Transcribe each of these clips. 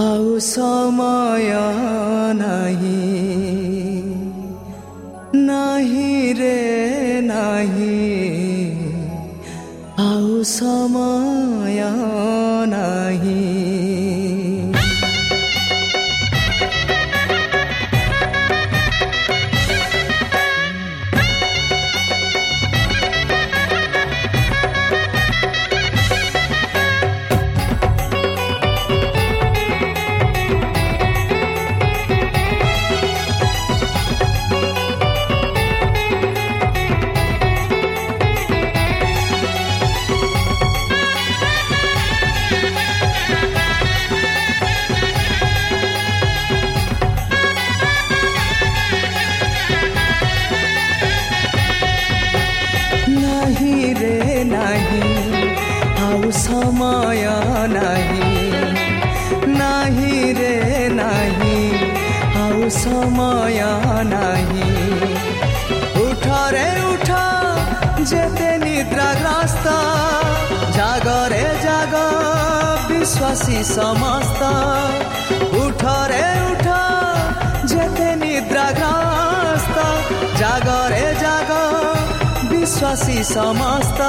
आउ समय नाही नाही रे नाही आउ समय नाही ନାହିଁ ଆଉ ସମୟ ନାହିଁ ନାହିଁ ରେ ନାହିଁ ଆଉ ସମୟ ନାହିଁ ଉଠରେ ଉଠ ଯେତେ ନିଦ୍ରାଗ୍ରସ୍ତ ଜାଗରେ ଜାଗ ବିଶ୍ୱାସୀ ସମସ୍ତ ଉଠରେ ଉଠ ଯେତେ ନିଦ୍ରାଗ୍ରସ୍ତ ଜାଗରେ ଜାଗ ବିଶ୍ୱାସୀ ସମସ୍ତ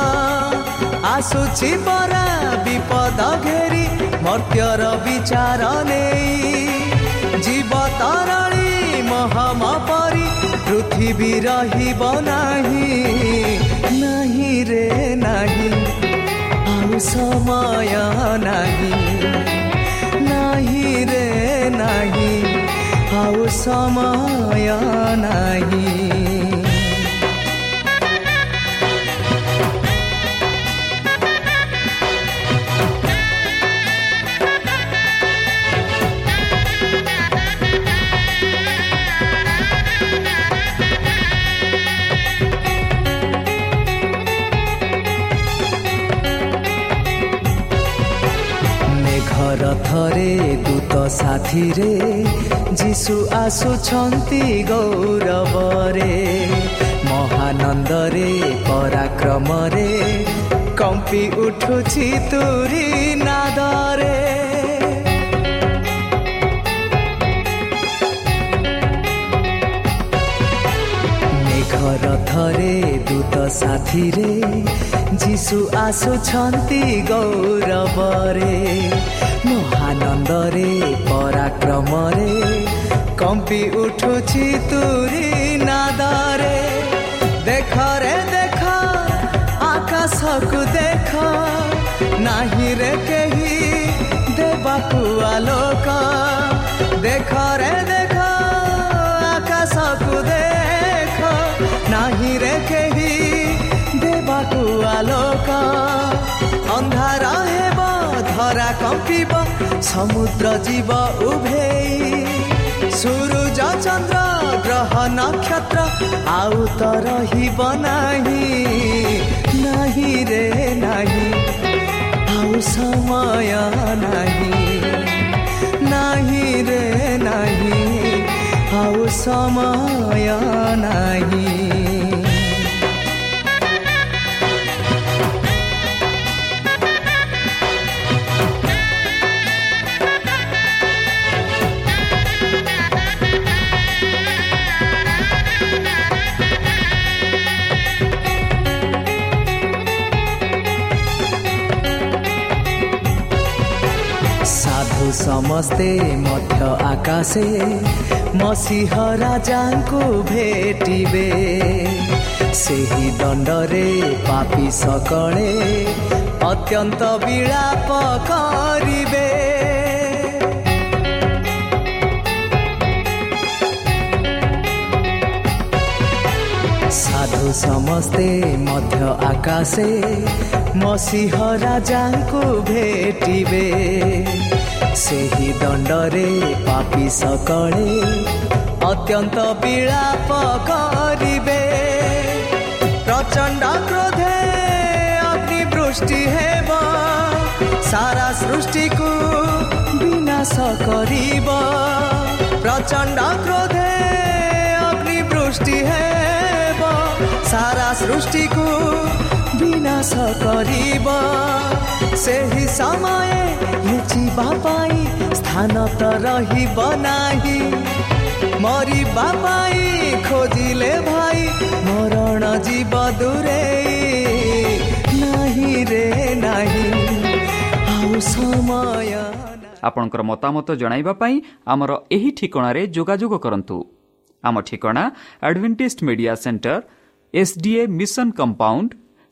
ଆସୁଛି ପରା ବିପଦ ଘେରି ମର୍ତ୍ତ୍ୟର ବିଚାର ନେଇ ଜୀବ ତରଳି ମହମ ପରି ପୃଥିବୀ ରହିବ ନାହିଁ ନାହିଁ ରେ ନାହିଁ ଆଉ ସମୟ ନାହିଁ ନାହିଁ ରେ ନାହିଁ ଆଉ ସମୟ ନାହିଁ ସାଥିରେ ଯୀଶୁ ଆସୁଛନ୍ତି ଗୌରବରେ ମହାନନ୍ଦରେ ପରାକ୍ରମରେ କମ୍ପି ଉଠୁଛି ତୁରି ନାଦରେ ମେଘର ଥରେ ଦୂତ ସାଥିରେ ଯୀଶୁ ଆସୁଛନ୍ତି ଗୌରବରେ ମହାନନ୍ଦରେ ପରାକ୍ରମରେ କମ୍ପି ଉଠୁଛି ତୁରି ନାଦରେ ଦେଖରେ ଦେଖ ଆକାଶକୁ ଦେଖ ନାହିଁ ରେ କେହି ଦେବାକୁ ଆଲୋକ ଦେଖରେ ଦେଖ ଆକାଶକୁ ଦେଖ ନାହିଁ ରେ କେହି ଦେବାକୁ ଆଲୋକ ଅନ୍ଧାର ହେବ ଧରା କମ୍ପିବ समुद्र जीव उभे। सूरज चन्द्र ग्रह नक्षत्र आउ त रहिब नाही नाही रे नाही। आउ समय नाही नाही रे नाही। आउ समय नाही। ସମସ୍ତେ ମଧ୍ୟ ଆକାଶେ ମସିହ ରାଜାଙ୍କୁ ଭେଟିବେ ସେହି ଦଣ୍ଡରେ ପାପି ସକଳେ ଅତ୍ୟନ୍ତ ବିଳାପ କରିବେ ସାଧୁ ସମସ୍ତେ ମଧ୍ୟ ଆକାଶେ ମସିହ ରାଜାଙ୍କୁ ଭେଟିବେ ସେହି ଦଣ୍ଡରେ ପାପି ସକଳେ ଅତ୍ୟନ୍ତ ବିଳାପ କରିବେ। ପ୍ରଚଣ୍ଡ କ୍ରୋଧେ ଅଗ୍ନିବୃଷ୍ଟି ହେବ ସାରା ସୃଷ୍ଟିକୁ ବିନାଶ କରିବ। ପ୍ରଚଣ୍ଡ କ୍ରୋଧେ ଅଗ୍ନିବୃଷ୍ଟି ହେବ ସାରା ସୃଷ୍ଟିକୁ ବିନାଶ କରିବ। ସେହି ସମୟ ଲୁଚିବା ପାଇଁ ସ୍ଥାନ ତ ରହିବ ନାହିଁ। ମରିବା ପାଇଁ ଖୋଜିଲେ ଭାଇ ମରଣ ଯିବ ଦୂରେଇ ନାହିଁ ରେ ନାହିଁ। ଆଉ ସମୟ ଆପଣଙ୍କର ମତାମତ ଜଣାଇବା ପାଇଁ ଆମର ଏହି ଠିକଣାରେ ଯୋଗାଯୋଗ କରନ୍ତୁ। ଆମ ଠିକଣା Adventist media centre SDA mission compound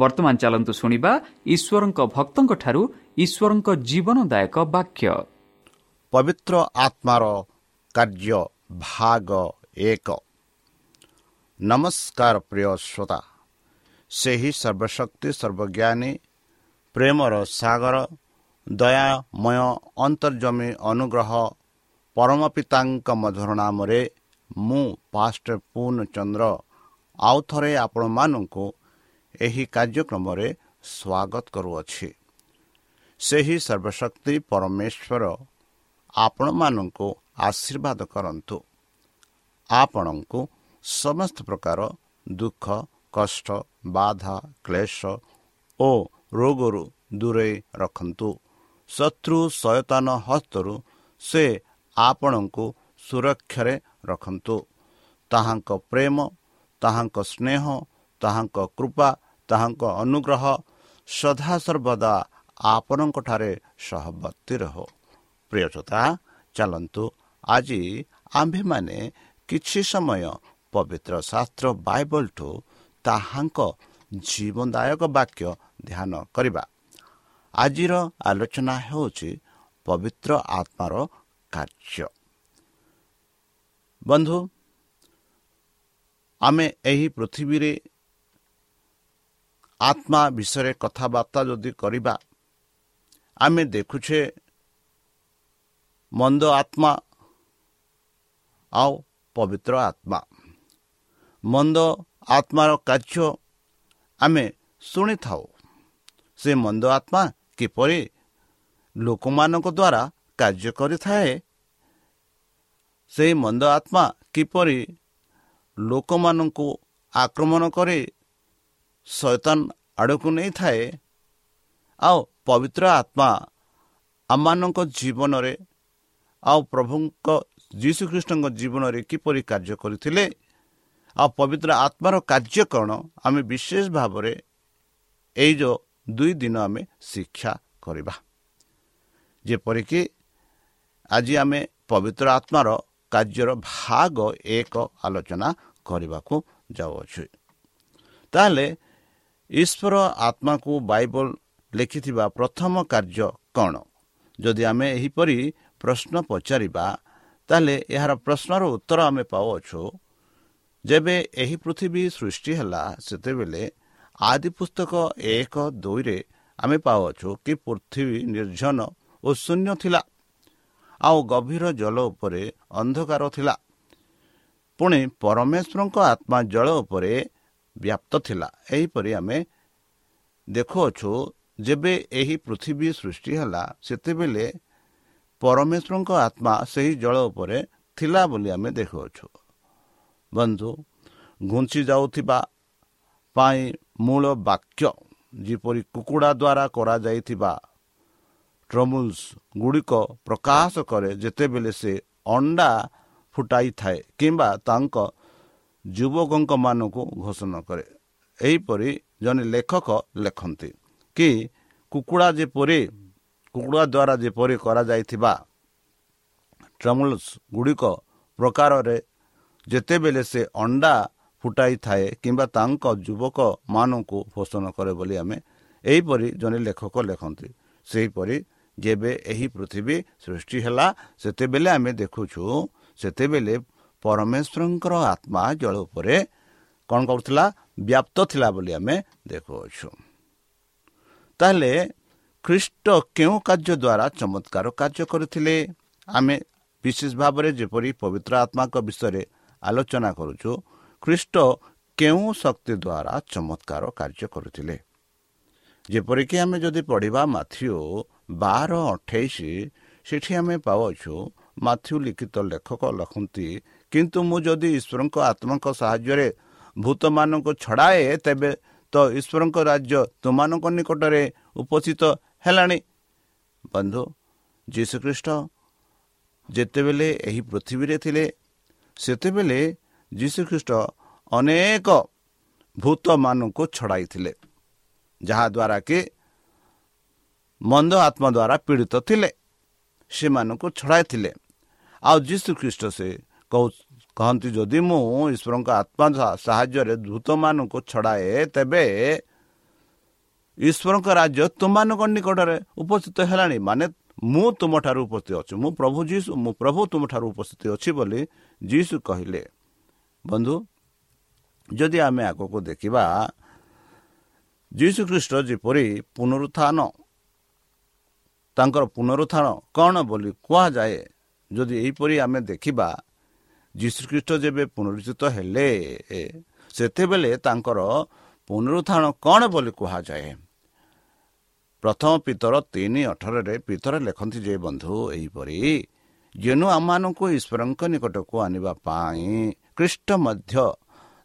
ବର୍ତ୍ତମାନ ଚାଲନ୍ତୁ ଶୁଣିବା ଈଶ୍ୱରଙ୍କ ଭକ୍ତଙ୍କଠାରୁ ଈଶ୍ୱରଙ୍କ ଜୀବନଦାୟକ ବାକ୍ୟ। ପବିତ୍ର ଆତ୍ମାର କାର୍ଯ୍ୟ ଭାଗ ଏକ। ନମସ୍କାର ପ୍ରିୟ ଶ୍ରୋତା ସେହି ସର୍ବଶକ୍ତି ସର୍ବଜ୍ଞାନୀ ପ୍ରେମର ସାଗର ଦୟାମୟ ଅନ୍ତର୍ଜମୀ ଅନୁଗ୍ରହ ପରମ ପିତାଙ୍କ ମଧୁର ନାମରେ ମୁଁ ପାଷ୍ଟ ପୂର୍ଣ୍ଣଚନ୍ଦ୍ର ଆଉ ଥରେ ଆପଣମାନଙ୍କୁ ଏହି କାର୍ଯ୍ୟକ୍ରମରେ ସ୍ୱାଗତ କରୁଅଛି। ସେହି ସର୍ବଶକ୍ତି ପରମେଶ୍ୱର ଆପଣମାନଙ୍କୁ ଆଶୀର୍ବାଦ କରନ୍ତୁ। ଆପଣଙ୍କୁ ସମସ୍ତ ପ୍ରକାର ଦୁଃଖ କଷ୍ଟ ବାଧା କ୍ଲେଶ ଓ ରୋଗରୁ ଦୂରେଇ ରଖନ୍ତୁ। ଶତ୍ରୁ ସୟତାନ ହସ୍ତରୁ ସେ ଆପଣଙ୍କୁ ସୁରକ୍ଷାରେ ରଖନ୍ତୁ। ତାହାଙ୍କ ପ୍ରେମ ତାହାଙ୍କ ସ୍ନେହ ତାହାଙ୍କ କୃପା ତାହାଙ୍କ ଅନୁଗ୍ରହ ସଦାସର୍ବଦା ଆପଣଙ୍କଠାରେ ସହବର୍ତ୍ତୀ ରହ। ପ୍ରିୟତା ଚାଲନ୍ତୁ ଆଜି ଆମ୍ଭେମାନେ କିଛି ସମୟ ପବିତ୍ର ଶାସ୍ତ୍ର ବାଇବଲଠୁ ତାହାଙ୍କ ଜୀବନଦାୟକ ବାକ୍ୟ ଧ୍ୟାନ କରିବା। ଆଜିର ଆଲୋଚନା ହେଉଛି ପବିତ୍ର ଆତ୍ମାର କାର୍ଯ୍ୟ। ବନ୍ଧୁ ଆମେ ଏହି ପୃଥିବୀରେ ଆତ୍ମା ବିଷୟରେ କଥାବାର୍ତ୍ତା ଯଦି କରିବା ଆମେ ଦେଖୁଛେ ମନ୍ଦ ଆତ୍ମା ଆଉ ପବିତ୍ର ଆତ୍ମା। ମନ୍ଦ ଆତ୍ମାର କାର୍ଯ୍ୟ ଆମେ ଶୁଣିଥାଉ। ସେ ମନ୍ଦ ଆତ୍ମା କିପରି ଲୋକମାନଙ୍କ ଦ୍ୱାରା କାର୍ଯ୍ୟ କରିଥାଏ ସେହି ମନ୍ଦ ଆତ୍ମା କିପରି ଲୋକମାନଙ୍କୁ ଆକ୍ରମଣ କରି ଶୈତାନ ଆଡ଼କୁ ନେଇଥାଏ ଆଉ ପବିତ୍ର ଆତ୍ମା ଆମମାନଙ୍କ ଜୀବନରେ ଆଉ ପ୍ରଭୁଙ୍କ ଯୀଶୁଖ୍ରୀଷ୍ଟଙ୍କ ଜୀବନରେ କିପରି କାର୍ଯ୍ୟ କରିଥିଲେ ଆଉ ପବିତ୍ର ଆତ୍ମାର କାର୍ଯ୍ୟ କ'ଣ ଆମେ ବିଶେଷ ଭାବରେ ଏଇ ଯେଉଁ ଦୁଇ ଦିନ ଆମେ ଶିକ୍ଷା କରିବା ଯେପରିକି ଆଜି ଆମେ ପବିତ୍ର ଆତ୍ମାର କାର୍ଯ୍ୟର ଭାଗ ଏକ ଆଲୋଚନା କରିବାକୁ ଯାଉଅଛୁ। ତାହେଲେ ଈଶ୍ୱର ଆତ୍ମାକୁ ବାଇବଲ ଲେଖିଥିବା ପ୍ରଥମ କାର୍ଯ୍ୟ କ'ଣ? ଯଦି ଆମେ ଏହିପରି ପ୍ରଶ୍ନ ପଚାରିବା ତାହେଲେ ଏହାର ପ୍ରଶ୍ନର ଉତ୍ତର ଆମେ ପାଉଅଛୁ। ଯେବେ ଏହି ପୃଥିବୀ ସୃଷ୍ଟି ହେଲା ସେତେବେଳେ ଆଦି ପୁସ୍ତକ ଏକ ଦୁଇରେ ଆମେ ପାଉଅଛୁ କି ପୃଥିବୀ ନିର୍ଜନ ଓ ଶୂନ୍ୟ ଥିଲା ଆଉ ଗଭୀର ଜଳ ଉପରେ ଅନ୍ଧକାର ଥିଲା। ପୁଣି ପରମେଶ୍ୱରଙ୍କ ଆତ୍ମା ଜଳ ଉପରେ ବ୍ୟାପ୍ତ ଥିଲା ଏହିପରି ଆମେ ଦେଖୁଅଛୁ ଯେବେ ଏହି ପୃଥିବୀ ସୃଷ୍ଟି ହେଲା ସେତେବେଳେ ପରମେଶ୍ୱରଙ୍କ ଆତ୍ମା ସେହି ଜଳ ଉପରେ ଥିଲା ବୋଲି ଆମେ ଦେଖୁଅଛୁ। ବନ୍ଧୁ ଘୁଞ୍ଚି ଯାଉଥିବା ପାଇଁ ମୂଳ ବାକ୍ୟ ଯେପରି କୁକୁଡ଼ା ଦ୍ୱାରା କରାଯାଇଥିବା ଟ୍ରମୁଲ୍ସ ଗୁଡ଼ିକ ପ୍ରକାଶ କରେ ଯେତେବେଳେ ସେ ଅଣ୍ଡା ଫୁଟାଇଥାଏ କିମ୍ବା ତାଙ୍କ ଯୁବକଙ୍କମାନଙ୍କୁ ଘୋଷଣା କରେ। ଏହିପରି ଜଣେ ଲେଖକ ଲେଖନ୍ତି କି କୁକୁଡ଼ା ଯେପରି କୁକୁଡ଼ା ଦ୍ୱାରା ଯେପରି କରାଯାଇଥିବା ଟ୍ରମୁଲ୍ସ ଗୁଡ଼ିକ ପ୍ରକାରରେ ଯେତେବେଳେ ସେ ଅଣ୍ଡା ଫୁଟାଇଥାଏ କିମ୍ବା ତାଙ୍କ ଯୁବକମାନଙ୍କୁ ପୋଷଣ କରେ ବୋଲି ଆମେ ଏହିପରି ଜଣେ ଲେଖକ ଲେଖନ୍ତି। ସେହିପରି ଯେବେ ଏହି ପୃଥିବୀ ସୃଷ୍ଟି ହେଲା ସେତେବେଳେ ଆମେ ଦେଖୁଛୁ ସେତେବେଳେ ପରମେଶ୍ୱରଙ୍କର ଆତ୍ମା ଜଳ ଉପରେ କ'ଣ କରୁଥିଲା? ବ୍ୟାପ୍ତ ଥିଲା ବୋଲି ଆମେ ଦେଖୁଅଛୁ। ତାହେଲେ ଖ୍ରୀଷ୍ଟ କେଉଁ କାର୍ଯ୍ୟ ଦ୍ୱାରା ଚମତ୍କାର କାର୍ଯ୍ୟ କରିଥିଲେ? ଆମେ ବିଶେଷ ଭାବରେ ଯେପରି ପବିତ୍ର ଆତ୍ମାଙ୍କ ବିଷୟରେ ଆଲୋଚନା କରୁଛୁ ଖ୍ରୀଷ୍ଟ କେଉଁ ଶକ୍ତି ଦ୍ୱାରା ଚମତ୍କାର କାର୍ଯ୍ୟ କରୁଥିଲେ? ଯେପରିକି ଆମେ ଯଦି ପଢ଼ିବା ମାଥ୍ୟୁ ବାର ଅଠେଇଶ ସେଠି ଆମେ ପାଉଛୁ ମାଥ୍ୟୁ ଲିଖିତ ଲେଖକ ଲେଖନ୍ତି କିନ୍ତୁ ମୁଁ ଯଦି ଈଶ୍ୱରଙ୍କ ଆତ୍ମାଙ୍କ ସାହାଯ୍ୟରେ ଭୂତମାନଙ୍କୁ ଛଡ଼ାଏ ତେବେ ତ ଈଶ୍ୱରଙ୍କ ରାଜ୍ୟ ତୁମମାନଙ୍କ ନିକଟରେ ଉପସ୍ଥିତ ହେଲାଣି। ବନ୍ଧୁ ଯୀଶୁଖ୍ରୀଷ୍ଟ ଯେତେବେଳେ ଏହି ପୃଥିବୀରେ ଥିଲେ ସେତେବେଳେ ଯୀଶୁଖ୍ରୀଷ୍ଟ ଅନେକ ଭୂତମାନଙ୍କୁ ଛଡ଼ାଇଥିଲେ ଯାହାଦ୍ୱାରା କି ମନ୍ଦ ଆତ୍ମା ଦ୍ୱାରା ପୀଡ଼ିତ ଥିଲେ ସେମାନଙ୍କୁ ଛଡ଼ାଇଥିଲେ। ଆଉ ଯୀଶୁଖ୍ରୀଷ୍ଟ ସେ କହନ୍ତି ଯଦି ମୁଁ ଈଶ୍ୱରଙ୍କ ଆତ୍ମା ସାହାଯ୍ୟରେ ଦୂତମାନଙ୍କୁ ଛଡ଼ାଏ ତେବେ ଈଶ୍ୱରଙ୍କ ରାଜ୍ୟ ତୁମମାନଙ୍କ ନିକଟରେ ଉପସ୍ଥିତ ହେଲାଣି। ମାନେ ମୁଁ ତୁମଠାରୁ ଉପସ୍ଥିତ ଅଛି। ମୁଁ ପ୍ରଭୁ ଯୀଶୁ ମୁଁ ପ୍ରଭୁ ତୁମଠାରୁ ଉପସ୍ଥିତ ଅଛି ବୋଲି ଯୀଶୁ କହିଲେ। ବନ୍ଧୁ ଯଦି ଆମେ ଆଗକୁ ଦେଖିବା ଯୀଶୁଖ୍ରୀଷ୍ଟ ଯେପରି ପୁନରୁତ୍ଥାନ ତାଙ୍କର ପୁନରୁତ୍ଥାନ କ'ଣ ବୋଲି କୁହାଯାଏ? ଯଦି ଏହିପରି ଆମେ ଦେଖିବା ଯୀଶୁଖ୍ରୀଷ୍ଟ ଯେବେ ପୁନରୁଚିତ ହେଲେ ସେତେବେଳେ ତାଙ୍କର ପୁନରୁତ୍ଥାନ କ'ଣ ବୋଲି କୁହାଯାଏ? ପ୍ରଥମ ପିତର ତିନି ଅଠରରେ ପିତର ଲେଖନ୍ତି ଯେ ବନ୍ଧୁ ଏହିପରି ଯେନୁ ଆମମାନଙ୍କୁ ଈଶ୍ୱରଙ୍କ ନିକଟକୁ ଆଣିବା ପାଇଁ ଖ୍ରୀଷ୍ଟ ମଧ୍ୟ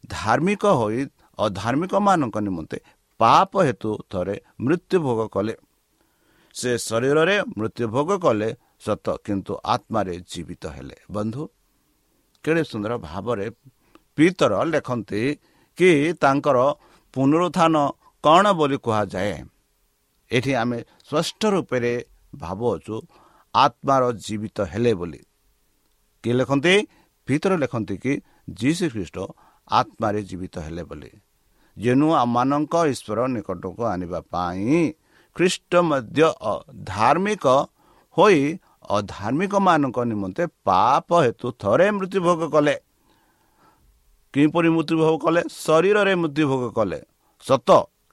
ଧାର୍ମିକ ହୋଇ ଅଧାର୍ମିକମାନଙ୍କ ନିମନ୍ତେ ପାପ ହେତୁ ଥରେ ମୃତ୍ୟୁଭୋଗ କଲେ। ସେ ଶରୀରରେ ମୃତ୍ୟୁଭୋଗ କଲେ ସତ କିନ୍ତୁ ଆତ୍ମାରେ ଜୀବିତ ହେଲେ। ବନ୍ଧୁ କେଡ଼େ ସୁନ୍ଦର ଭାବରେ ପିତର ଲେଖନ୍ତି କି ତାଙ୍କର ପୁନରୁତ୍ଥାନ କ'ଣ ବୋଲି କୁହାଯାଏ? ଏଠି ଆମେ ସ୍ପଷ୍ଟ ରୂପରେ ଭାବୁଅଛୁ ଆତ୍ମାର ଜୀବିତ ହେଲେ ବୋଲି। କିଏ ଲେଖନ୍ତି? ଭିତରେ ଲେଖନ୍ତି କି ଯୀଶୁ ଖ୍ରୀଷ୍ଟ ଆତ୍ମାରେ ଜୀବିତ ହେଲେ ବୋଲି। ଯେନୁ ଆମମାନଙ୍କ ଈଶ୍ୱର ନିକଟକୁ ଆଣିବା ପାଇଁ ଖ୍ରୀଷ୍ଟ ମଧ୍ୟ ଧାର୍ମିକ ହୋଇ ଅଧାର୍ମିକମାନଙ୍କ ନିମନ୍ତେ ପାପ ହେତୁ ଥରେ ମୃତ୍ୟୁଭୋଗ କଲେ। କିପରି ମୃତ୍ୟୁଭୋଗ କଲେ? ଶରୀରରେ ମୃତ୍ୟୁଭୋଗ କଲେ। ସତ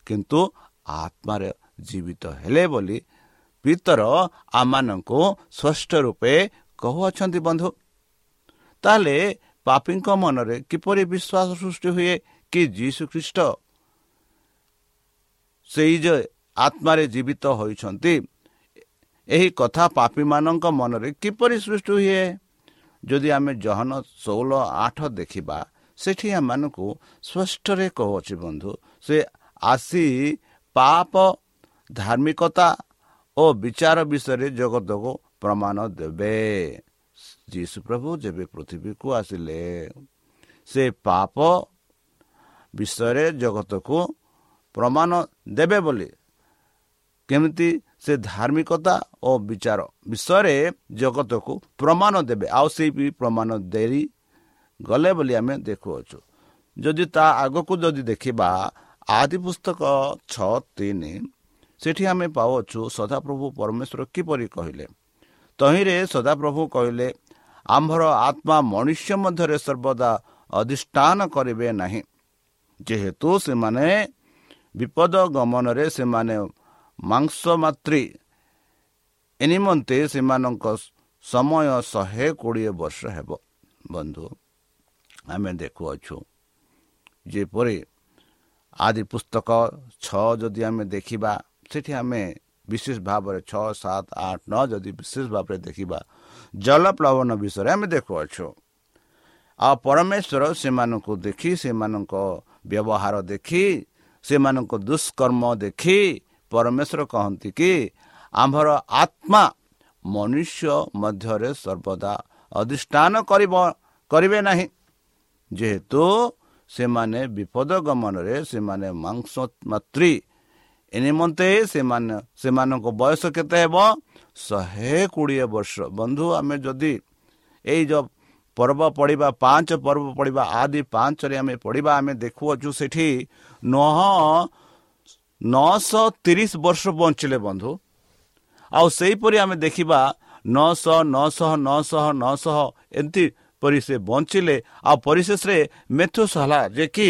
କିନ୍ତୁ ଆତ୍ମାରେ ଜୀବିତ ହେଲେ ବୋଲି ପିତର ଆମମାନଙ୍କୁ ସ୍ପଷ୍ଟ ରୂପେ କହୁଅଛନ୍ତି ବନ୍ଧୁ। ତାହେଲେ ପାପୀଙ୍କ ମନରେ କିପରି ବିଶ୍ୱାସ ସୃଷ୍ଟି ହୁଏ କି ଯୀଶୁ ଖ୍ରୀଷ୍ଟ? ସେଇ ଯେ ଆତ୍ମାରେ ଜୀବିତ ହୋଇଛନ୍ତି ଏହି କଥା ପାପୀମାନଙ୍କ ମନରେ କିପରି ସୃଷ୍ଟି ହୁଏ? ଯଦି ଆମେ ଜହନ ଷୋହଳ ଆଠ ଦେଖିବା ସେଠି ଆମମାନଙ୍କୁ ସ୍ପଷ୍ଟରେ କହୁଅଛି ବନ୍ଧୁ ସେ ଆସି ପାପ ଧାର୍ମିକତା ଓ ବିଚାର ବିଷୟରେ ଜଗତକୁ ପ୍ରମାଣ ଦେବେ। ଯୀଶୁ ପ୍ରଭୁ ଯେବେ ପୃଥିବୀକୁ ଆସିଲେ ସେ ପାପ ବିଷୟରେ ଜଗତକୁ ପ୍ରମାଣ ଦେବେ ବୋଲି କେମିତି ସେ ଧାର୍ମିକତା ଓ ବିଚାର ବିଷୟରେ ଜଗତକୁ ପ୍ରମାଣ ଦେବେ। ଆଉ ସେଇ ବି ପ୍ରମାଣ ଦେଇ ଗଲେ ବୋଲି ଆମେ ଦେଖୁଅଛୁ। ଯଦି ତା ଆଗକୁ ଯଦି ଦେଖିବା ଆଦି ପୁସ୍ତକ ଛଅ ତିନି ସେଠି ଆମେ ପାଉଅଛୁ ସଦାପ୍ରଭୁ ପରମେଶ୍ୱର କିପରି କହିଲେ? ତହିଁରେ ସଦାପ୍ରଭୁ କହିଲେ ଆମ୍ଭର ଆତ୍ମା ମନୁଷ୍ୟ ମଧ୍ୟରେ ସର୍ବଦା ଅଧିଷ୍ଠାନ କରିବେ ନାହିଁ। ଯେହେତୁ ସେମାନେ ବିପଦ ଗମନରେ ସେମାନେ ମାଂସ ମାତୃ ଏ ନିମନ୍ତେ ସେମାନଙ୍କ ସମୟ ଶହେ କୋଡ଼ିଏ ବର୍ଷ ହେବ। ବନ୍ଧୁ ଆମେ ଦେଖୁଅଛୁ ଯେପରି ଆଦି ପୁସ୍ତକ ଛଅ ଯଦି ଆମେ ଦେଖିବା ସେଠି ଆମେ ବିଶେଷ ଭାବରେ ଛଅ ସାତ ଆଠ ନଅ ଯଦି ବିଶେଷ ଭାବରେ ଦେଖିବା ଜଳପ୍ଳବନ ବିଷୟରେ ଆମେ ଦେଖୁଅଛୁ। ଆଉ ପରମେଶ୍ୱର ସେମାନଙ୍କୁ ଦେଖି ସେମାନଙ୍କ ବ୍ୟବହାର ଦେଖି ସେମାନଙ୍କ ଦୁଷ୍କର୍ମ ଦେଖି ପରମେଶ୍ୱର କହନ୍ତି କି ଆମ୍ଭର ଆତ୍ମା ମନୁଷ୍ୟ ମଧ୍ୟରେ ସର୍ବଦା ଅଧିଷ୍ଠାନ କରିବ କରିବେ ନାହିଁ। ଯେହେତୁ ସେମାନେ ବିପଦ ଗମନରେ ସେମାନେ ମାଂସ ମାତୃ ଏ ନିମନ୍ତେ ସେମାନେ ସେମାନଙ୍କ ବୟସ କେତେ ହେବ? ଶହେ କୋଡ଼ିଏ ବର୍ଷ। ବନ୍ଧୁ ଆମେ ଯଦି ଏଇ ଯେଉଁ ପର୍ବ ପଢ଼ିବା ପାଞ୍ଚ ପର୍ବ ପଢ଼ିବା ଆଦି ପାଞ୍ଚରେ ଆମେ ପଢ଼ିବା ଆମେ ଦେଖୁଅଛୁ ସେଠି ନହ ନଅଶହ ତିରିଶ ବର୍ଷ ବଞ୍ଚିଲେ ବନ୍ଧୁ। ଆଉ ସେହିପରି ଆମେ ଦେଖିବା ନଅଶହ ନଅଶହ ନଅଶହ ନଅଶହ ଏମିତି ପରି ସେ ବଞ୍ଚିଲେ। ଆଉ ପରିଶେଷରେ ମେଥୁସ ହେଲା ଯେ କି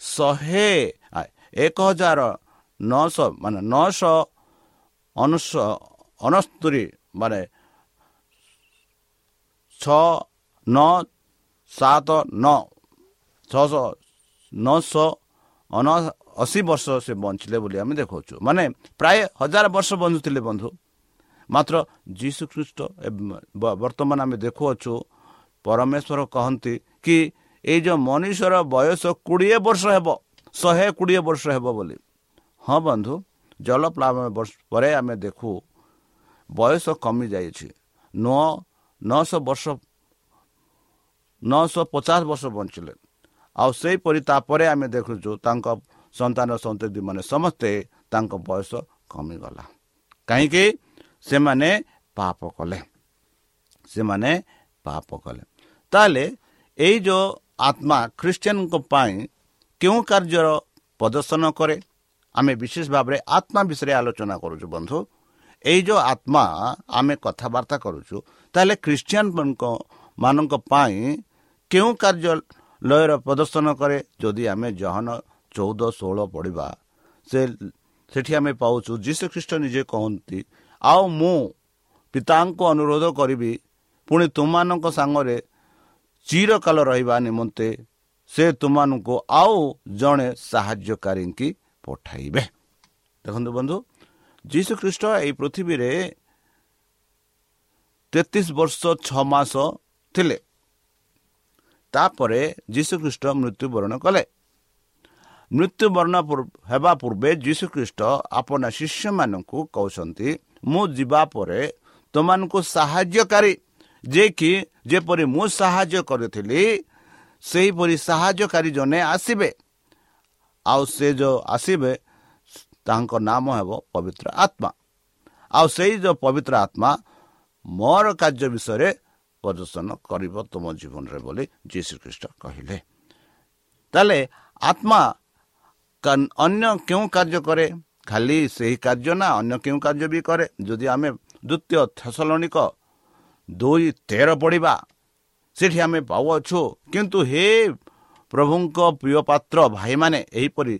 ଶହେ ଏକ ହଜାର ନଅଶହ ମାନେ ନଅଶହ ଅଣଶହ ଅଣସ୍ତରୀ ମାନେ ଛଅ ନଅ ସାତ ନଅ ଛଅଶହ ନଅଶହ ଅଶୀ ବର୍ଷ ସେ ବଞ୍ଚିଲେ ବୋଲି ଆମେ ଦେଖାଉଛୁ ମାନେ ପ୍ରାୟ ହଜାର ବର୍ଷ ବଞ୍ଚୁଥିଲେ ବନ୍ଧୁ ମାତ୍ର ଯୀଶୁ ଖ୍ରୀଷ୍ଟ ବର୍ତ୍ତମାନ ଆମେ ଦେଖୁଅଛୁ ପରମେଶ୍ୱର କହନ୍ତି କି ଏଇ ଯେଉଁ ମନୁଷ୍ୟର ବୟସ କୋଡ଼ିଏ ବର୍ଷ ହେବ ଶହେ କୋଡ଼ିଏ ବର୍ଷ ହେବ ବୋଲି ହଁ ବନ୍ଧୁ ଜଳପ୍ଲାବନ ବର୍ଷ ପରେ ଆମେ ଦେଖୁ ବୟସ କମିଯାଇଛି ନଅ ନଅଶହ ବର୍ଷ ନଅଶହ ପଚାଶ ବର୍ଷ ବଞ୍ଚିଲେ ଆଉ ସେହିପରି ତାପରେ ଆମେ ଦେଖୁଛୁ ତାଙ୍କ ସନ୍ତାନ ସନ୍ତତି ମାନେ ସମସ୍ତେ ତାଙ୍କ ବୟସ କମିଗଲା। କାହିଁକି? ସେମାନେ ପାପ କଲେ। ସେମାନେ ପାପ କଲେ। ତାହେଲେ ଏଇ ଯେଉଁ ଆତ୍ମା ଖ୍ରୀଷ୍ଟିଆନଙ୍କ ପାଇଁ କେଉଁ କାର୍ଯ୍ୟର ପ୍ରଦର୍ଶନ କରେ? ଆମେ ବିଶେଷ ଭାବରେ ଆତ୍ମା ବିଷୟରେ ଆଲୋଚନା କରୁଛୁ ବନ୍ଧୁ। ଏଇ ଯେଉଁ ଆତ୍ମା ଆମେ କଥାବାର୍ତ୍ତା କରୁଛୁ ତାହେଲେ ଖ୍ରୀଷ୍ଟିଆନଙ୍କ ମାନଙ୍କ ପାଇଁ କେଉଁ କାର୍ଯ୍ୟାଳୟର ପ୍ରଦର୍ଶନ କରେ? ଯଦି ଆମେ ଜହନ ଚଉଦ ଷୋହଳ ପଢ଼ିବା ସେ ସେଠି ଆମେ ପାଉଛୁ। ଯୀଶୁ ଖ୍ରୀଷ୍ଟ ନିଜେ କହନ୍ତି ଆଉ ମୁଁ ପିତାଙ୍କୁ ଅନୁରୋଧ କରିବି ପୁଣି ତୁମମାନଙ୍କ ସାଙ୍ଗରେ ଚିରକାଳ ରହିବା ନିମନ୍ତେ ସେ ତୁମମାନଙ୍କୁ ଆଉ ଜଣେ ସାହାଯ୍ୟକାରୀଙ୍କି ପଠାଇବେ। ଦେଖନ୍ତୁ ବନ୍ଧୁ ଯୀଶୁ ଖ୍ରୀଷ୍ଟ ଏହି ପୃଥିବୀରେ ତେତିଶ ବର୍ଷ ଛଅ ମାସ ଥିଲେ। ତାପରେ ଯୀଶୁଖ୍ରୀଷ୍ଟ ମୃତ୍ୟୁବରଣ କଲେ। ମୃତ୍ୟୁବରଣ ହେବା ପୂର୍ବେ ଯୀଶୁଖ୍ରୀଷ୍ଟ ଆପଣ ଶିଷ୍ୟମାନଙ୍କୁ କହୁଛନ୍ତି ମୁଁ ଯିବା ପରେ ତୁମମାନଙ୍କୁ ସାହାଯ୍ୟକାରୀ ଯେ କି ଯେପରି ମୁଁ ସାହାଯ୍ୟ କରିଥିଲି ସେହିପରି ସାହାଯ୍ୟକାରୀ ଜଣେ ଆସିବେ। ଆଉ ସେ ଯେଉଁ ଆସିବେ ତାଙ୍କ ନାମ ହେବ ପବିତ୍ର ଆତ୍ମା। ଆଉ ସେଇ ଯେଉଁ ପବିତ୍ର ଆତ୍ମା ମୋର କାର୍ଯ୍ୟ ବିଷୟରେ ପ୍ରଦର୍ଶନ କରିବ ତୁମ ଜୀବନରେ ବୋଲି ଯୀ ଶ୍ରୀଖ୍ରୀଷ୍ଟ କହିଲେ। ତାହେଲେ ଆତ୍ମା ଅନ୍ୟ କେଉଁ କାର୍ଯ୍ୟ କରେ? ଖାଲି ସେହି କାର୍ଯ୍ୟ ନା ଅନ୍ୟ କେଉଁ କାର୍ଯ୍ୟ ବି କରେ? ଯଦି ଆମେ ଦ୍ୱିତୀୟ ଥେସଲଣିକ ଦୁଇ ତେର ପଢ଼ିବା ସେଠି ଆମେ ପାଉଅଛୁ। କିନ୍ତୁ ହେ ପ୍ରଭୁଙ୍କ ପ୍ରିୟ ପାତ୍ର ଭାଇମାନେ ଏହିପରି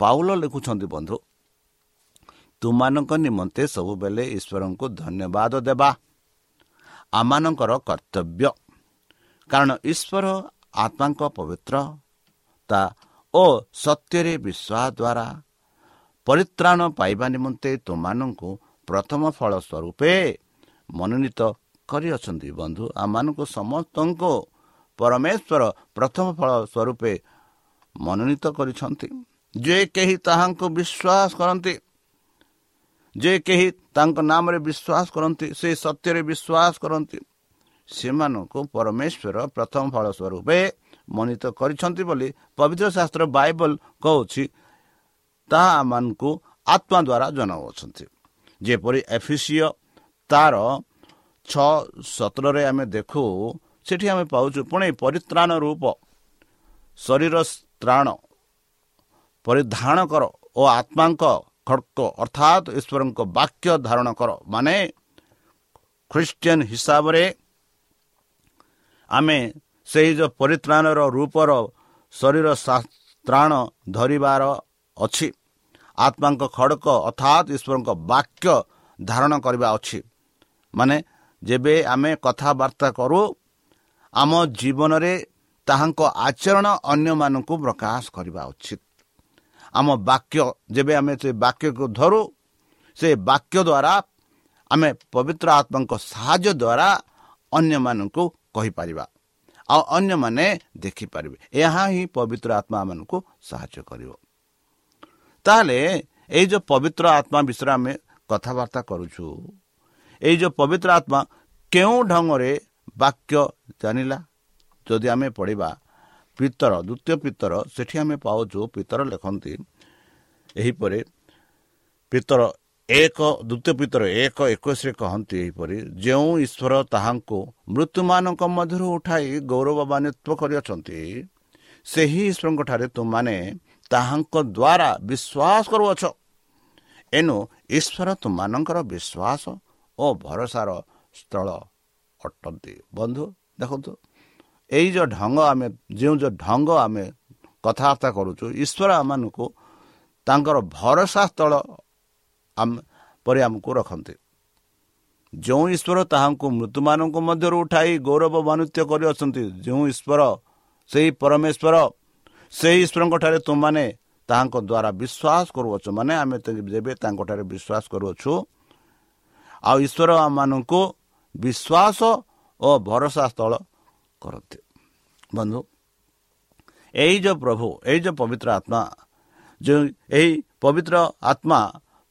ପାଉଲ ଲେଖୁଛନ୍ତି ବନ୍ଧୁ ତୁମାନଙ୍କ ନିମନ୍ତେ ସବୁବେଳେ ଈଶ୍ୱରଙ୍କୁ ଧନ୍ୟବାଦ ଦେବା। ଆମମାନଙ୍କର କର୍ତ୍ତବ୍ୟ। କାରଣ ଈଶ୍ୱର ଆତ୍ମାଙ୍କ ପବିତ୍ରତା ଓ ସତ୍ୟରେ ବିଶ୍ୱାସ ଦ୍ୱାରା ପରିତ୍ରାଣ ପାଇବା ନିମନ୍ତେ ତୁମମାନଙ୍କୁ ପ୍ରଥମ ଫଳ ସ୍ୱରୂପେ ମନୋନୀତ କରିଅଛନ୍ତି ବନ୍ଧୁ। ଆମମାନଙ୍କୁ ସମସ୍ତଙ୍କୁ ପରମେଶ୍ୱର ପ୍ରଥମ ଫଳ ସ୍ୱରୂପେ ମନୋନୀତ କରିଛନ୍ତି। ଯେ କେହି ତାହାଙ୍କୁ ବିଶ୍ୱାସ କରନ୍ତି ଯେ କେହି ତାଙ୍କ ନାମରେ ବିଶ୍ୱାସ କରନ୍ତି ସେ ସତ୍ୟରେ ବିଶ୍ୱାସ କରନ୍ତି। ସେମାନଙ୍କୁ ପରମେଶ୍ୱର ପ୍ରଥମ ଫଳ ସ୍ୱରୂପେ ମନୋନୀତ କରିଛନ୍ତି ବୋଲି ପବିତ୍ର ଶାସ୍ତ୍ର ବାଇବଲ କହୁଛି ତାହା ଆମମାନଙ୍କୁ ଆତ୍ମା ଦ୍ୱାରା ଜଣାଉଅଛନ୍ତି। ଯେପରି ଏଫିସିଓ ତାର ଛଅ ସତରରେ ଆମେ ଦେଖୁ ସେଠି ଆମେ ପାଉଛୁ ପୁଣି ପରିତ୍ରାଣ ରୂପ ଶରୀର ତ୍ରାଣ ପରିଧାନ କର ଓ ଆତ୍ମାଙ୍କ ଖଡ଼କ ଅର୍ଥାତ୍ ଈଶ୍ୱରଙ୍କ ବାକ୍ୟ ଧାରଣ କର। ମାନେ ଖ୍ରୀଷ୍ଟିଆନ ହିସାବରେ ଆମେ ସେହି ଯେଉଁ ପରିତ୍ରାଣର ରୂପର ଶରୀର ତ୍ରାଣ ଧରିବାର ଅଛି। ଆତ୍ମାଙ୍କ ଖଡ଼କ ଅର୍ଥାତ୍ ଈଶ୍ୱରଙ୍କ ବାକ୍ୟ ଧାରଣ କରିବା ଅଛି। ମାନେ ଯେବେ ଆମେ କଥାବାର୍ତ୍ତା କରୁ ଆମ ଜୀବନରେ ତାହାଙ୍କ ଆଚରଣ ଅନ୍ୟମାନଙ୍କୁ ପ୍ରକାଶ କରିବା ଉଚିତ। ଆମ ବାକ୍ୟ ଯେବେ ଆମେ ସେ ବାକ୍ୟକୁ ଧରୁ ସେ ବାକ୍ୟ ଦ୍ୱାରା ଆମେ ପବିତ୍ର ଆତ୍ମାଙ୍କ ସାହାଯ୍ୟ ଦ୍ୱାରା ଅନ୍ୟମାନଙ୍କୁ କହିପାରିବା। ଆଉ ଅନ୍ୟମାନେ ଦେଖିପାରିବେ। ଏହା ହିଁ ପବିତ୍ର ଆତ୍ମା ମାନଙ୍କୁ ସାହାଯ୍ୟ କରିବ। ତାହେଲେ ଏଇ ଯେଉଁ ପବିତ୍ର ଆତ୍ମା ବିଷୟରେ ଆମେ କଥାବାର୍ତ୍ତା କରୁଛୁ ଏଇ ଯେଉଁ ପବିତ୍ର ଆତ୍ମା କେଉଁ ଢଙ୍ଗରେ ବାକ୍ୟ ଜାଣିଲା? ଯଦି ଆମେ ପଢ଼ିବା ପିତର ଦ୍ୱିତୀୟ ପିତର ସେଠି ଆମେ ପାଉଛୁ ପିତର ଲେଖନ୍ତି ଏହିପରି ପିତର ଏକ ଦ୍ୱିତୀୟ ପିତର ଏକ ଏକୋଇଶରେ କହନ୍ତି ଏହିପରି ଯେଉଁ ଈଶ୍ୱର ତାହାଙ୍କୁ ମୃତ୍ୟୁମାନଙ୍କ ମଧ୍ୟରୁ ଉଠାଇ ଗୌରବାନ୍ୱିତ କରିଅଛନ୍ତି ସେହି ଈଶ୍ୱରଙ୍କଠାରେ ତୁମମାନେ ତାହାଙ୍କ ଦ୍ୱାରା ବିଶ୍ୱାସ କରୁଅଛ। ଏଣୁ ଈଶ୍ୱର ତୁମମାନଙ୍କର ବିଶ୍ୱାସ ଓ ଭରସାର ସ୍ଥଳ ଅଟନ୍ତି। ବନ୍ଧୁ ଦେଖନ୍ତୁ ଏଇ ଯେଉଁ ଢଙ୍ଗ ଆମେ ଯେଉଁ ଯେଉଁ ଢଙ୍ଗ ଆମେ କଥାବାର୍ତ୍ତା କରୁଛୁ ଈଶ୍ୱର ଆମମାନଙ୍କୁ ତାଙ୍କର ଭରସା ସ୍ଥଳ ପରେ ଆମକୁ ରଖନ୍ତି। ଯେଉଁ ଈଶ୍ୱର ତାହାଙ୍କୁ ମୃତ୍ୟୁମାନଙ୍କ ମଧ୍ୟରୁ ଉଠାଇ ଗୌରବାନ୍ୱିତ କରିଅଛନ୍ତି ଯେଉଁ ଈଶ୍ୱର ସେହି ପରମେଶ୍ୱର ସେହି ଈଶ୍ୱରଙ୍କଠାରେ ତୁମମାନେ ତାହାଙ୍କ ଦ୍ୱାରା ବିଶ୍ୱାସ କରୁଅଛ ମାନେ ଆମେ ଯେବେ ତାଙ୍କଠାରେ ବିଶ୍ୱାସ କରୁଅଛୁ ଆଉ ଈଶ୍ୱର ଆମମାନଙ୍କୁ ବିଶ୍ୱାସ ଓ ଭରସା ସ୍ଥଳ କରନ୍ତି। ବନ୍ଧୁ ଏଇ ଯେଉଁ ପ୍ରଭୁ ଏଇ ଯେଉଁ ପବିତ୍ର ଆତ୍ମା ଯେଉଁ ଏହି ପବିତ୍ର ଆତ୍ମା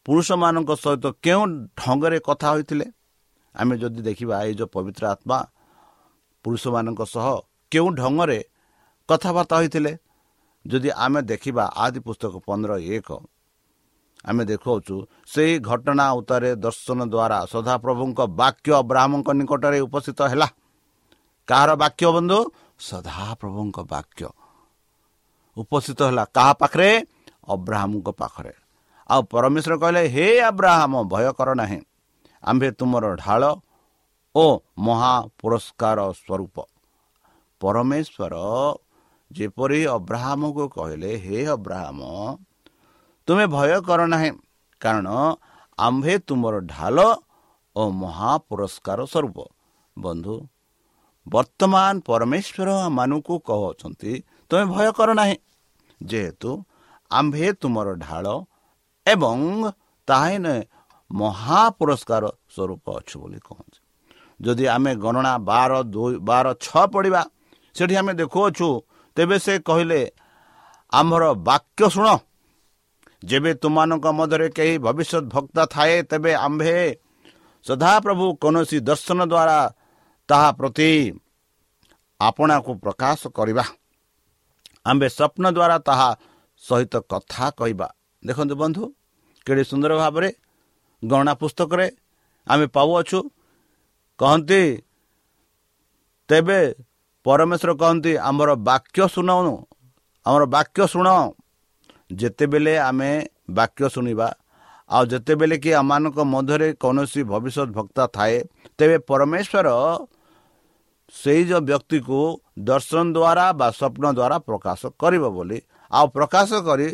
ପୁରୁଷମାନଙ୍କ ସହିତ କେଉଁ ଢଙ୍ଗରେ କଥା ହୋଇଥିଲେ? ଆମେ ଯଦି ଦେଖିବା ଏଇ ଯେଉଁ ପବିତ୍ର ଆତ୍ମା ପୁରୁଷମାନଙ୍କ ସହ କେଉଁ ଢଙ୍ଗରେ କଥାବାର୍ତ୍ତା ହୋଇଥିଲେ? ଯଦି ଆମେ ଦେଖିବା ଆଦି ପୁସ୍ତକ ପନ୍ଦର ଏକ ଆମେ ଦେଖାଉଛୁ ସେହି ଘଟଣା ଉତ୍ତରେ ଦର୍ଶନ ଦ୍ୱାରା ସଦାପ୍ରଭୁଙ୍କ ବାକ୍ୟ ବ୍ରାହ୍ମଙ୍କ ନିକଟରେ ଉପସ୍ଥିତ ହେଲା। କାହାର ବାକ୍ୟ ବନ୍ଧୁ? ସଦାପ୍ରଭୁଙ୍କ ବାକ୍ୟ ଉପସ୍ଥିତ ହେଲା। କାହା ପାଖରେ? ଅବ୍ରାହ୍ମଙ୍କ ପାଖରେ। ଆଉ ପରମେଶ୍ୱର କହିଲେ ହେ ଆବ୍ରାହମ ଭୟ କର ନାହିଁ। ଆମ୍ଭେ ତୁମର ଢାଳ ଓ ମହା ପୁରସ୍କାର ସ୍ୱରୂପ। ପରମେଶ୍ୱର ଯେପରି ଅବ୍ରାହ୍ମକୁ କହିଲେ ହେ ଅବ୍ରାହମ ତୁମେ ଭୟ କର ନାହିଁ କାରଣ ଆମ୍ଭେ ତୁମର ଢାଲ ଓ ମହା ପୁରସ୍କାର ସ୍ୱରୂପ। ବନ୍ଧୁ ବର୍ତ୍ତମାନ ପରମେଶ୍ୱର ମାନଙ୍କୁ କହୁଛନ୍ତି ତୁମେ ଭୟ କର ନାହିଁ। ଯେହେତୁ ଆମ୍ଭେ ତୁମର ଢାଳ ଏବଂ ତାହା ନୁହେଁ ମହାପୁରସ୍କାର ସ୍ୱରୂପ ଅଛୁ ବୋଲି କହନ୍ତି ଯଦି ଆମେ ଗଣନା ବାର ଦୁଇ ବାର ଛଅ ପଢ଼ିବା ସେଠି ଆମେ ଦେଖୁଅଛୁ ତେବେ ସେ କହିଲେ ଆମର ବାକ୍ୟ ଶୁଣ। ଯେବେ ତୁମମାନଙ୍କ ମଧ୍ୟରେ କେହି ଭବିଷ୍ୟତ ଭକ୍ତ ଥାଏ ତେବେ ଆମ୍ଭେ ସଦାପ୍ରଭୁ କୌଣସି ଦର୍ଶନ ଦ୍ୱାରା ତାହା ପ୍ରତି ଆପଣାକୁ ପ୍ରକାଶ କରିବା। ଆମ୍ଭେ ସ୍ୱପ୍ନ ଦ୍ୱାରା ତାହା ସହିତ କଥା କହିବା। ଦେଖନ୍ତୁ ବନ୍ଧୁ କେଡ଼େ ସୁନ୍ଦର ଭାବରେ ଗଣନା ପୁସ୍ତକରେ ଆମେ ପାଉଅଛୁ। କହନ୍ତି ତେବେ ପରମେଶ୍ୱର କହନ୍ତି ଆମର ବାକ୍ୟ ଶୁଣଉନୁ ଆମର ବାକ୍ୟ ଶୁଣ। ଯେତେବେଳେ ଆମେ ବାକ୍ୟ ଶୁଣିବା ଆଉ ଯେତେବେଳେ କି ଆମମାନଙ୍କ ମଧ୍ୟରେ କୌଣସି ଭବିଷ୍ୟତ ଭକ୍ତା ଥାଏ ତେବେ ପରମେଶ୍ୱର ସେଇ ଯେଉଁ ବ୍ୟକ୍ତିକୁ ଦର୍ଶନ ଦ୍ୱାରା ବା ସ୍ୱପ୍ନ ଦ୍ୱାରା ପ୍ରକାଶ କରିବ ବୋଲି ଆଉ ପ୍ରକାଶ କରି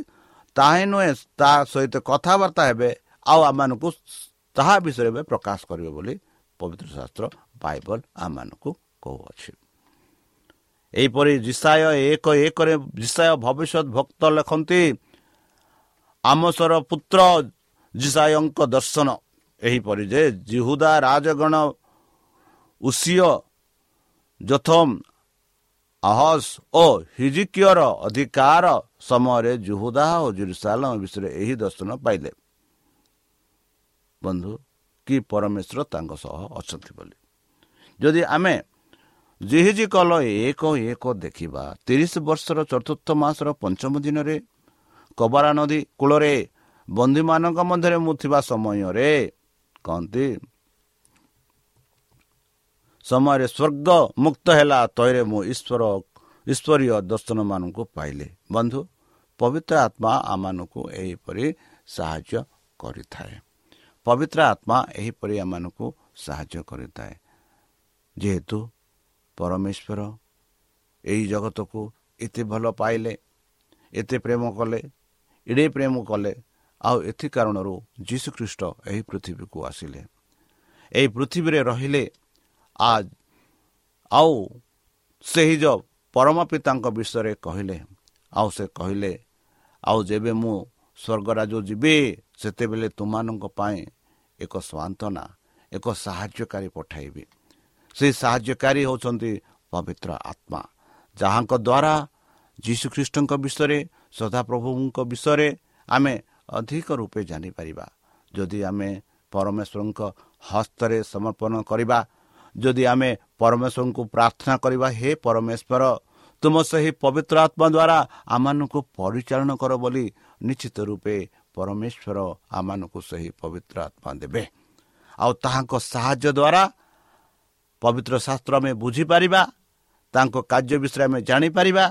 ତାହା ନୁହେଁ ତା ସହିତ କଥାବାର୍ତ୍ତା ହେବେ ଆଉ ଆମମାନଙ୍କୁ ତାହା ବିଷୟରେ ଏବେ ପ୍ରକାଶ କରିବେ ବୋଲି ପବିତ୍ର ଶାସ୍ତ୍ର ବାଇବଲ ଆମମାନଙ୍କୁ କହୁଅଛି। ଏହିପରି ଜିସାୟ ଏକ ଏକରେ ଜିସାୟ ଭବିଷ୍ୟତ ଭକ୍ତ ଲେଖନ୍ତି ଆମସର ପୁତ୍ର ଜିସାୟଙ୍କ ଦର୍ଶନ। ଏହିପରି ଯେ ଜିହୁଦା ରାଜଗଣ ଉସିୟ ଯଥମ ଆହସ ଓ ହିଜିକିୟର ଅଧିକାର ସମୟରେ ଜୁହୁଦା ଓ ଜୁରୁସାଲମ ବିଷୟରେ ଏହି ଦର୍ଶନ ପାଇଲେ ବନ୍ଧୁ କି ପରମେଶ୍ୱର ତାଙ୍କ ସହ ଅଛନ୍ତି ବୋଲି ଯଦି ଆମେ ଜିହିଜି କଲ ଏକ ଏକ ଦେଖିବା ତିରିଶ ବର୍ଷର ଚତୁର୍ଥ ମାସର ପଞ୍ଚମ ଦିନରେ କବାରା ନଦୀ କୂଳରେ ବନ୍ଧୁମାନଙ୍କ ମଧ୍ୟରେ ମୁଁ ଥିବା ସମୟରେ କହନ୍ତି ସମୟରେ ସ୍ୱର୍ଗ ମୁକ୍ତ ହେଲା ତୈରେ ମୁଁ ଈଶ୍ୱର ଈଶ୍ୱରୀୟ ଦର୍ଶନମାନଙ୍କୁ ପାଇଲେ। ବନ୍ଧୁ ପବିତ୍ର ଆତ୍ମା ଆମମାନଙ୍କୁ ଏହିପରି ସାହାଯ୍ୟ କରିଥାଏ। ପବିତ୍ର ଆତ୍ମା ଏହିପରି ଆମମାନଙ୍କୁ ସାହାଯ୍ୟ କରିଥାଏ। ଯେହେତୁ ପରମେଶ୍ୱର ଏହି ଜଗତକୁ ଏତେ ଭଲ ପାଇଲେ ଏତେ ପ୍ରେମ କଲେ ଏଡ଼େ ପ୍ରେମ କଲେ ଆଉ ଏଥି କାରଣରୁ ଯୀଶୁଖ୍ରୀଷ୍ଟ ଏହି ପୃଥିବୀକୁ ଆସିଲେ। ଏହି ପୃଥିବୀରେ ରହିଲେ ଆଉ ସେହି ଯେଉଁ ପରମ ପିତାଙ୍କ ବିଷୟରେ କହିଲେ ଆଉ ସେ କହିଲେ ଆଉ ଯେବେ ମୁଁ ସ୍ୱର୍ଗରାଜ ଯିବି ସେତେବେଳେ ତୁମମାନଙ୍କ ପାଇଁ ଏକ ସାନ୍ତ୍ୱନା ଏକ ସାହାଯ୍ୟକାରୀ ପଠାଇବି। ସେହି ସାହାଯ୍ୟକାରୀ ହେଉଛନ୍ତି ପବିତ୍ର ଆତ୍ମା ଯାହାଙ୍କ ଦ୍ୱାରା ଯୀଶୁଖ୍ରୀଷ୍ଟଙ୍କ ବିଷୟରେ ସଦାପ୍ରଭୁଙ୍କ ବିଷୟରେ ଆମେ ଅଧିକ ରୂପେ ଜାଣିପାରିବା। ଯଦି ଆମେ ପରମେଶ୍ୱରଙ୍କ ହସ୍ତରେ ସମର୍ପଣ କରିବା ଯଦି ଆମେ ପରମେଶ୍ୱରଙ୍କୁ ପ୍ରାର୍ଥନା କରିବା ହେ ପରମେଶ୍ୱର ତୁମ ସେହି ପବିତ୍ର ଆତ୍ମା ଦ୍ୱାରା ଆମମାନଙ୍କୁ ପରିଚାଳନା କର ବୋଲି ନିଶ୍ଚିତ ରୂପେ ପରମେଶ୍ୱର ଆମମାନଙ୍କୁ ସେହି ପବିତ୍ର ଆତ୍ମା ଦେବେ। ଆଉ ତାହାଙ୍କ ସାହାଯ୍ୟ ଦ୍ୱାରା ପବିତ୍ର ଶାସ୍ତ୍ର ଆମେ ବୁଝିପାରିବା ତାଙ୍କ କାର୍ଯ୍ୟ ବିଷୟରେ ଆମେ ଜାଣିପାରିବା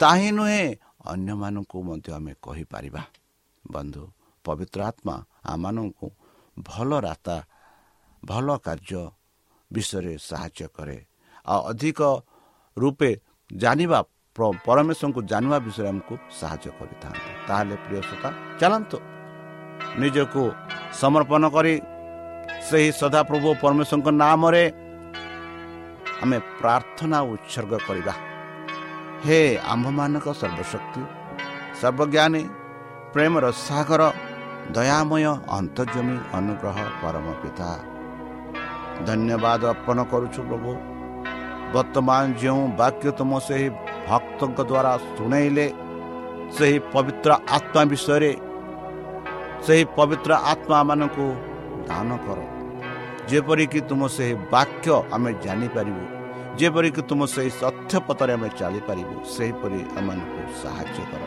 ତାହିଁ ନୁହେଁ ଅନ୍ୟମାନଙ୍କୁ ମଧ୍ୟ ଆମେ କହିପାରିବା। ବନ୍ଧୁ ପବିତ୍ର ଆତ୍ମା ଆମମାନଙ୍କୁ ଭଲ ରାସ୍ତା ଭଲ କାର୍ଯ୍ୟ ବିଷୟରେ ସାହାଯ୍ୟ କରେ। ଆଉ ଅଧିକ ରୂପେ ଜାଣିବା ପରମେଶ୍ୱରଙ୍କୁ ଜାଣିବା ବିଷୟରେ ଆମକୁ ସାହାଯ୍ୟ କରିଥାନ୍ତି। ତାହେଲେ ପ୍ରିୟ ସତା ଚାଲନ୍ତୁ ନିଜକୁ ସମର୍ପଣ କରି ସେହି ସଦାପ୍ରଭୁ ପରମେଶ୍ୱରଙ୍କ ନାମରେ ଆମେ ପ୍ରାର୍ଥନା ଉତ୍ସର୍ଗ କରିବା। ହେ ଆମ୍ଭମାନଙ୍କ ସର୍ବଶକ୍ତି ସର୍ବଜ୍ଞାନୀ ପ୍ରେମର ସାଗର ଦୟାମୟ ଅନ୍ତର୍ଜମୀ ଅନୁଗ୍ରହ ପରମ ପିତା। ଧନ୍ୟବାଦ ଅର୍ପଣ କରୁଛୁ ପ୍ରଭୁ ବର୍ତ୍ତମାନ ଯେଉଁ ବାକ୍ୟ ତୁମ ସେହି ଭକ୍ତଙ୍କ ଦ୍ୱାରା ଶୁଣେଇଲେ ସେହି ପବିତ୍ର ଆତ୍ମା ବିଷୟରେ ସେହି ପବିତ୍ର ଆତ୍ମାମାନଙ୍କୁ ଦାନ କର ଯେପରିକି ତୁମ ସେହି ବାକ୍ୟ ଆମେ ଜାଣିପାରିବୁ ଯେପରିକି ତୁମ ସେହି ସତ୍ୟ ପଥରେ ଆମେ ଚାଲିପାରିବୁ ସେହିପରି ଆମମାନଙ୍କୁ ସାହାଯ୍ୟ କର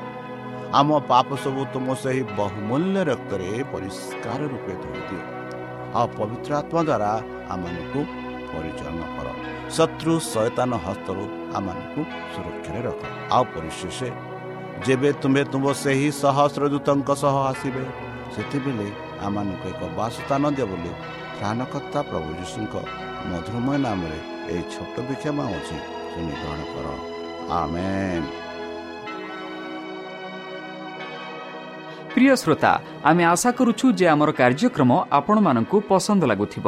ଆମ ପାପ ସବୁ ତୁମ ସେହି ବହୁମୂଲ୍ୟ ରକ୍ତରେ ପରିଷ୍କାର ରୂପେ ଧରିଦିଅ ଆଉ ପବିତ୍ର ଆତ୍ମା ଦ୍ୱାରା ଆମମାନଙ୍କୁ ପରିଚାଳନା କର। ଶତ୍ରୁ ଶୟତାନ ହସ୍ତରୁ ଆମମାନଙ୍କୁ ସୁରକ୍ଷାରେ ରଖ। ଆଉ ପରିଶେଷ ଯେବେ ତୁମେ ତୁମ ସେହି ସହସ୍ରଦୂତଙ୍କ ସହ ଆସିବେ ସେତେବେଳେ ଆମମାନଙ୍କୁ ଏକ ବାସସ୍ଥାନ ଦିଅ ବୋଲି ସ୍ଥାନକର୍ତ୍ତା ପ୍ରଭୁ ଯୀଶୁଙ୍କ ମଧୁରମୟ ନାମରେ ଏହି ଛୋଟ ବିକ୍ଷମ ଅଛି ତୁମେ ଗ୍ରହଣ କର। ଆମେ ପ୍ରିୟ ଶ୍ରୋତା ଆମେ ଆଶା କରୁଛୁ ଯେ ଆମର କାର୍ଯ୍ୟକ୍ରମ ଆପଣମାନଙ୍କୁ ପସନ୍ଦ ଲାଗୁଥିବ।